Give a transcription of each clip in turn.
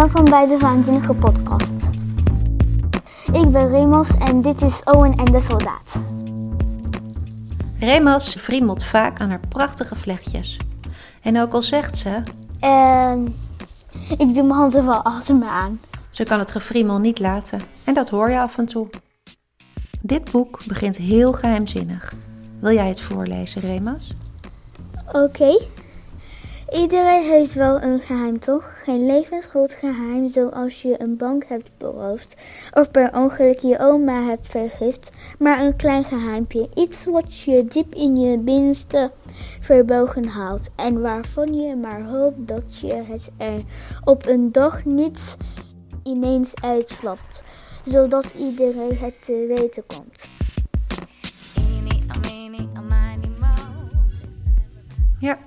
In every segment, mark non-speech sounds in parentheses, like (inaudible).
Welkom bij de Waanzinnige Podcast. Ik ben Remos en dit is Owen en de Soldaat. Remas friemelt vaak aan haar prachtige vlechtjes. En ook al zegt ze, En ik doe mijn handen wel achter me aan. ze kan het gefriemel niet laten. En dat hoor je af en toe. Dit boek begint heel geheimzinnig. Wil jij het voorlezen, Remas? Oké. Iedereen heeft wel een geheim, toch? Geen levensgroot geheim, zoals je een bank hebt beroofd of per ongeluk je oma hebt vergift, maar een klein geheimpje. Iets wat je diep in je binnenste verbogen houdt en waarvan je maar hoopt dat je het er op een dag niet ineens uitflapt, zodat iedereen het te weten komt. Ja,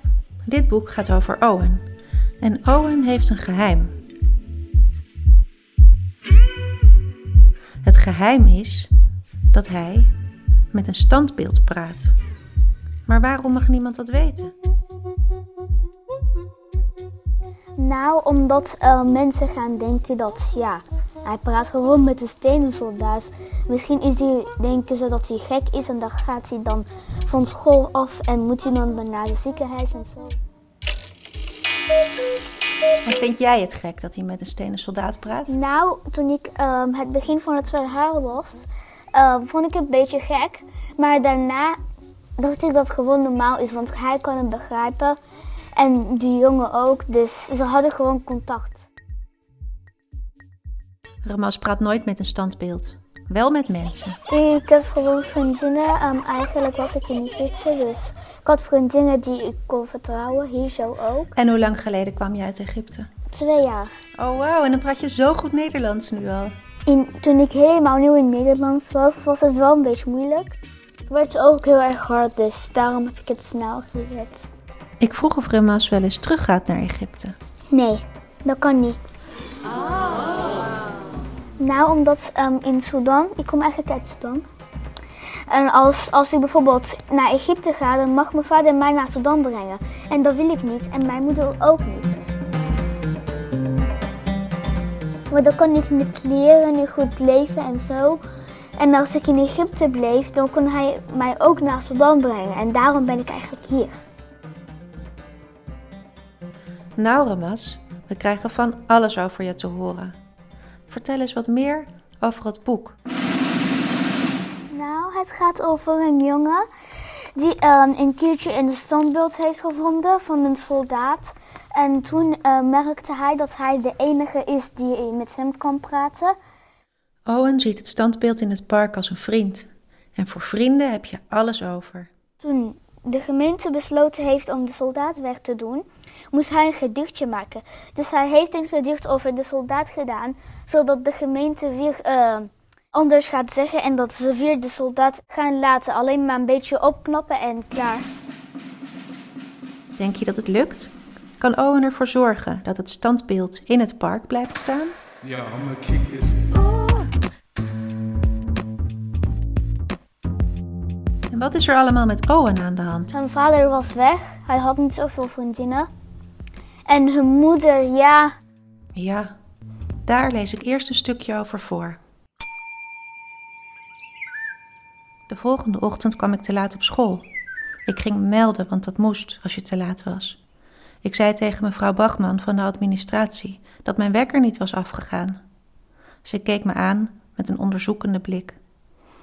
dit boek gaat over Owen. En Owen heeft een geheim. Het geheim is dat hij met een standbeeld praat. Maar waarom mag niemand dat weten? Nou, omdat eh, mensen gaan denken dat, ja, hij praat gewoon met een stenen soldaat. Misschien is die, denken ze dat hij gek is en dan gaat hij dan van school af en moet hij dan naar het ziekenhuis en zo. En vind jij het gek dat hij met een stenen soldaat praat? Nou, toen ik ehm, het begin van het verhaal las, ehm, vond ik het een beetje gek. Maar daarna dacht ik dat het gewoon normaal is, want hij kan het begrijpen. En die jongen ook, dus ze hadden gewoon contact. Remas praat nooit met een standbeeld. Wel met mensen. Ik heb gewoon vriendinnen. Ehm, eigenlijk was ik in Egypte, dus ik had vriendinnen die ik kon vertrouwen. Hier zo ook. En hoe lang geleden kwam je uit Egypte? Twee jaar. Oh wauw, en dan praat je zo goed Nederlands nu al. In, toen ik helemaal nieuw in Nederlands was, was het wel een beetje moeilijk. Het werd ook heel erg hard, dus daarom heb ik het snel geleerd. Ik vroeg of Remas wel eens teruggaat naar Egypte. Nee, dat kan niet. Nou, omdat ehm, in Sudan, ik kom eigenlijk uit Sudan. En als, als ik bijvoorbeeld naar Egypte ga, dan mag mijn vader mij naar Sudan brengen. En dat wil ik niet en mijn moeder ook niet. Maar dan kan ik niet leren, niet goed leven en zo. En als ik in Egypte bleef, dan kon hij mij ook naar Sudan brengen. En daarom ben ik eigenlijk hier. Nou Remas, we krijgen van alles over je te horen. Vertel eens wat meer over het boek. Nou, het gaat over een jongen die ehm, een keertje in een standbeeld heeft gevonden van een soldaat. En toen eh, merkte hij dat hij de enige is die met hem kan praten. Owen ziet het standbeeld in het park als een vriend. En voor vrienden heb je alles over. Toen de gemeente besloten heeft om de soldaat weg te doen, moest hij een gedichtje maken. Dus hij heeft een gedicht over de soldaat gedaan, zodat de gemeente weer eh, anders gaat zeggen en dat ze weer de soldaat gaan laten. Alleen maar een beetje opknappen en klaar. Denk je dat het lukt? Kan Owen ervoor zorgen dat het standbeeld in het park blijft staan? I'm gonna kick this. En wat is er allemaal met Owen aan de hand? Zijn vader was weg, hij had niet zoveel vriendinnen. En hun moeder, ja, Ja, daar lees ik eerst een stukje over voor. De volgende ochtend kwam ik te laat op school. Ik ging me melden, want dat moest als je te laat was. Ik zei tegen mevrouw Bachman van de administratie dat mijn wekker niet was afgegaan. Ze keek me aan met een onderzoekende blik.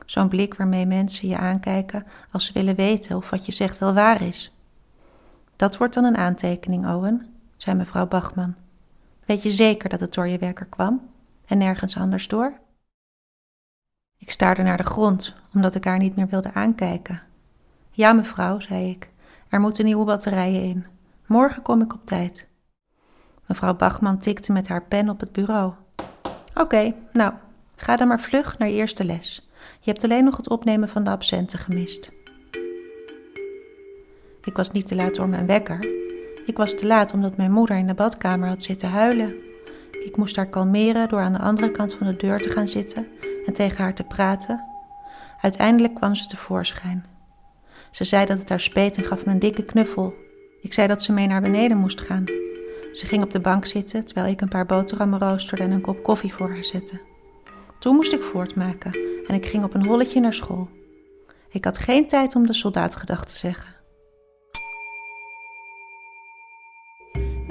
Zo'n blik waarmee mensen je aankijken als ze willen weten of wat je zegt wel waar is. Dat wordt dan een aantekening, Owen, zei mevrouw Bachman. Weet je zeker dat het door je werker kwam en nergens anders door? Ik staarde naar de grond, omdat ik haar niet meer wilde aankijken. Ja, mevrouw, zei ik, er moeten nieuwe batterijen in. Morgen kom ik op tijd. Mevrouw Bachman tikte met haar pen op het bureau. Oké, nou, ga dan maar vlug naar je eerste les. Je hebt alleen nog het opnemen van de absenten gemist. Ik was niet te laat door mijn wekker. Ik was te laat omdat mijn moeder in de badkamer had zitten huilen. Ik moest haar kalmeren door aan de andere kant van de deur te gaan zitten en tegen haar te praten. Uiteindelijk kwam ze tevoorschijn. Ze zei dat het haar speet en gaf me een dikke knuffel. Ik zei dat ze mee naar beneden moest gaan. Ze ging op de bank zitten terwijl ik een paar boterhammen roosterde en een kop koffie voor haar zette. Toen moest ik voortmaken en ik ging op een holletje naar school. Ik had geen tijd om de soldaatgedag te zeggen.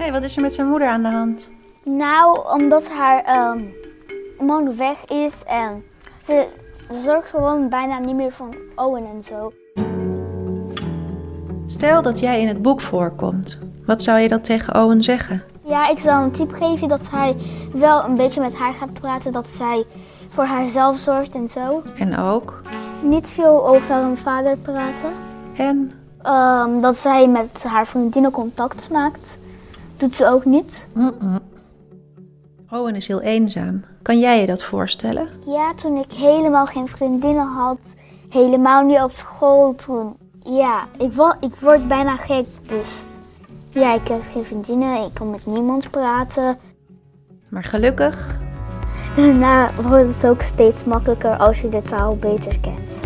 Nee, wat is er met zijn moeder aan de hand? Nou, omdat haar um, man weg is en ze zorgt gewoon bijna niet meer van Owen en zo. Stel dat jij in het boek voorkomt. Wat zou je dan tegen Owen zeggen? Ja, ik zal een tip geven dat hij wel een beetje met haar gaat praten. Dat zij voor haarzelf zorgt en zo. En ook? Niet veel over hun vader praten. En? Um, dat zij met haar vriendinnen contact maakt. Doet ze ook niet. Mm -mm. Owen is heel eenzaam. Kan jij je dat voorstellen? Ja, toen ik helemaal geen vriendinnen had. Helemaal niet op school. Toen, ja, ik, wo ik word bijna gek. Dus ja, ik heb geen vriendinnen. Ik kan met niemand praten. Maar gelukkig Daarna wordt het ook steeds makkelijker als je de taal beter kent.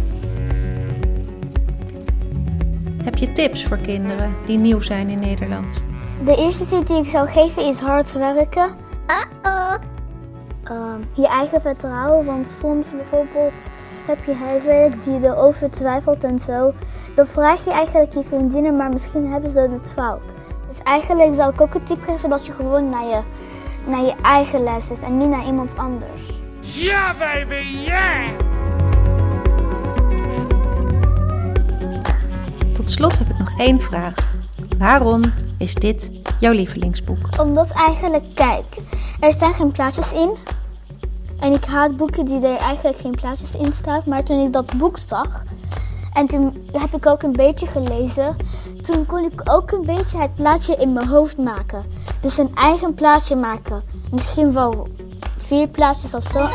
Heb je tips voor kinderen die nieuw zijn in Nederland? De eerste tip die ik zou geven is hard werken. Uh-oh. Um, je eigen vertrouwen, want soms bijvoorbeeld heb je huiswerk die je erover twijfelt en zo. Dan vraag je eigenlijk je vriendinnen, maar misschien hebben ze het fout. Dus eigenlijk zou ik ook een tip geven dat je gewoon naar je naar je eigen luistert en niet naar iemand anders. Ja, baby, ja! Tot slot heb ik nog één vraag. Waarom is dit jouw lievelingsboek? Omdat eigenlijk, kijk, er staan geen plaatjes in. En ik haat boeken die er eigenlijk geen plaatjes in staan. Maar toen ik dat boek zag, en toen heb ik ook een beetje gelezen, toen kon ik ook een beetje het plaatje in mijn hoofd maken. Dus een eigen plaatje maken. Misschien wel vier plaatjes of zo.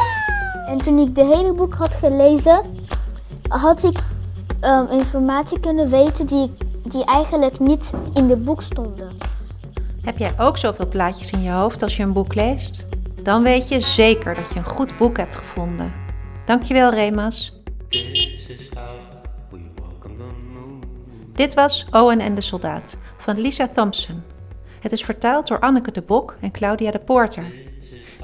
En toen ik de hele boek had gelezen, had ik um, informatie kunnen weten die, die eigenlijk niet in de boek stonden. Heb jij ook zoveel plaatjes in je hoofd als je een boek leest? Dan weet je zeker dat je een goed boek hebt gevonden. Dankjewel, Remas. Dit was Owen en de Soldaat van Lisa Thompson. Het is vertaald door Anneke de Bok en Claudia de Poorter.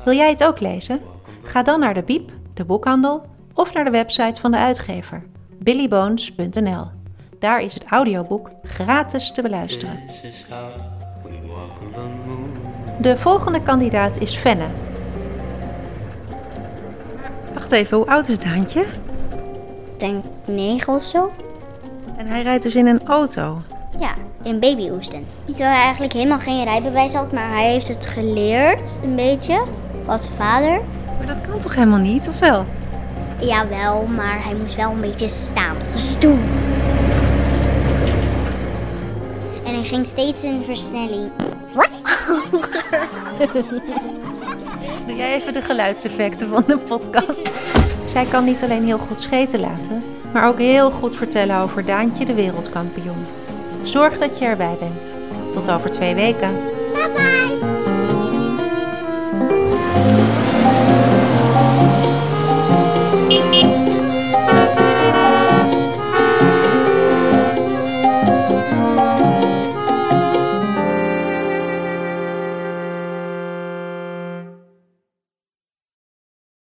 Wil jij het ook lezen? Ga dan naar de Biep, de boekhandel of naar de website van de uitgever billybones.nl. Daar is het audioboek gratis te beluisteren. De volgende kandidaat is Fenne. Wacht even, hoe oud is Daantje? Ik denk negen of zo. En hij rijdt dus in een auto. Ja, in Baby Oesten. Terwijl hij eigenlijk helemaal geen rijbewijs had, maar hij heeft het geleerd, een beetje, als vader. Maar dat kan toch helemaal niet, of wel? Jawel, maar hij moest wel een beetje staan. te stoel. En ging steeds in versnelling. Wat? (laughs) Doe jij even de geluidseffecten van de podcast. Zij kan niet alleen heel goed scheten laten, maar ook heel goed vertellen over Daantje de wereldkampioen. Zorg dat je erbij bent. Tot over twee weken. Bye bye!